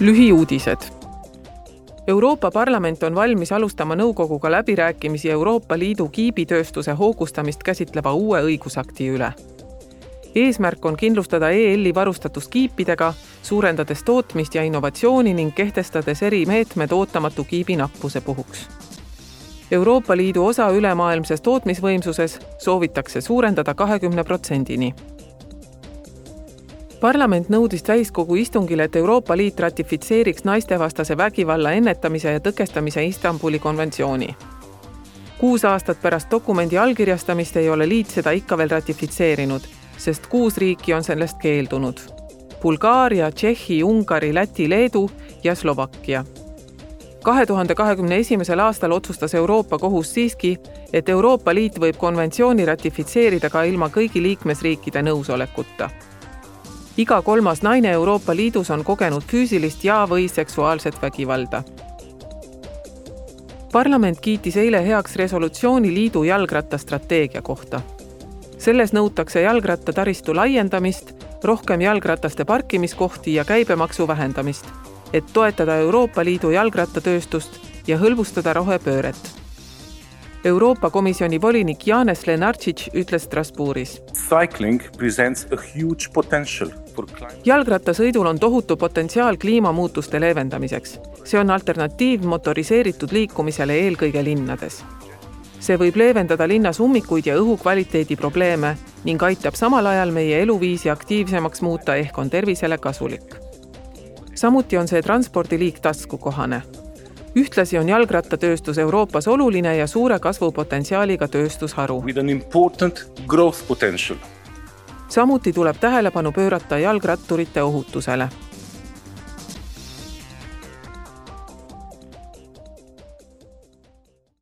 lühiuudised. Euroopa Parlament on valmis alustama nõukoguga läbirääkimisi Euroopa Liidu kiibitööstuse hoogustamist käsitleva uue õigusakti üle. eesmärk on kindlustada EL-i varustatus kiipidega, suurendades tootmist ja innovatsiooni ning kehtestades erimeetmed ootamatu kiibi nappuse puhuks. Euroopa Liidu osa ülemaailmses tootmisvõimsuses soovitakse suurendada kahekümne protsendini parlament nõudis täiskogu istungil, et Euroopa Liit ratifitseeriks naistevastase vägivalla ennetamise ja tõkestamise Istanbuli konventsiooni. kuus aastat pärast dokumendi allkirjastamist ei ole liit seda ikka veel ratifitseerinud, sest kuus riiki on sellest keeldunud. Bulgaaria, Tšehhi, Ungari, Läti, Leedu ja Slovakkia kahe tuhande kahekümne esimesel aastal otsustas Euroopa Kohus siiski, et Euroopa Liit võib konventsiooni ratifitseerida ka ilma kõigi liikmesriikide nõusolekuta iga kolmas naine Euroopa Liidus on kogenud füüsilist ja või seksuaalset vägivalda. parlament kiitis eile heaks resolutsiooni liidu jalgrattastrateegia kohta. selles nõutakse jalgrattataristu laiendamist, rohkem jalgrataste parkimiskohti ja käibemaksu vähendamist, et toetada Euroopa Liidu jalgrattatööstust ja hõlbustada rohepööret Euroopa Komisjoni volinik Janes Lenartšitš ütles Strasbourgis. Jalgrattasõidul on tohutu potentsiaal kliimamuutuste leevendamiseks. see on alternatiiv motoriseeritud liikumisele eelkõige linnades. see võib leevendada linnas ummikuid ja õhukvaliteedi probleeme ning aitab samal ajal meie eluviisi aktiivsemaks muuta ehk on tervisele kasulik. samuti on see transpordiliik taskukohane ühtlasi on jalgrattatööstus Euroopas oluline ja suure kasvupotentsiaaliga tööstusharu. Samuti tuleb tähelepanu pöörata jalgratturite ohutusele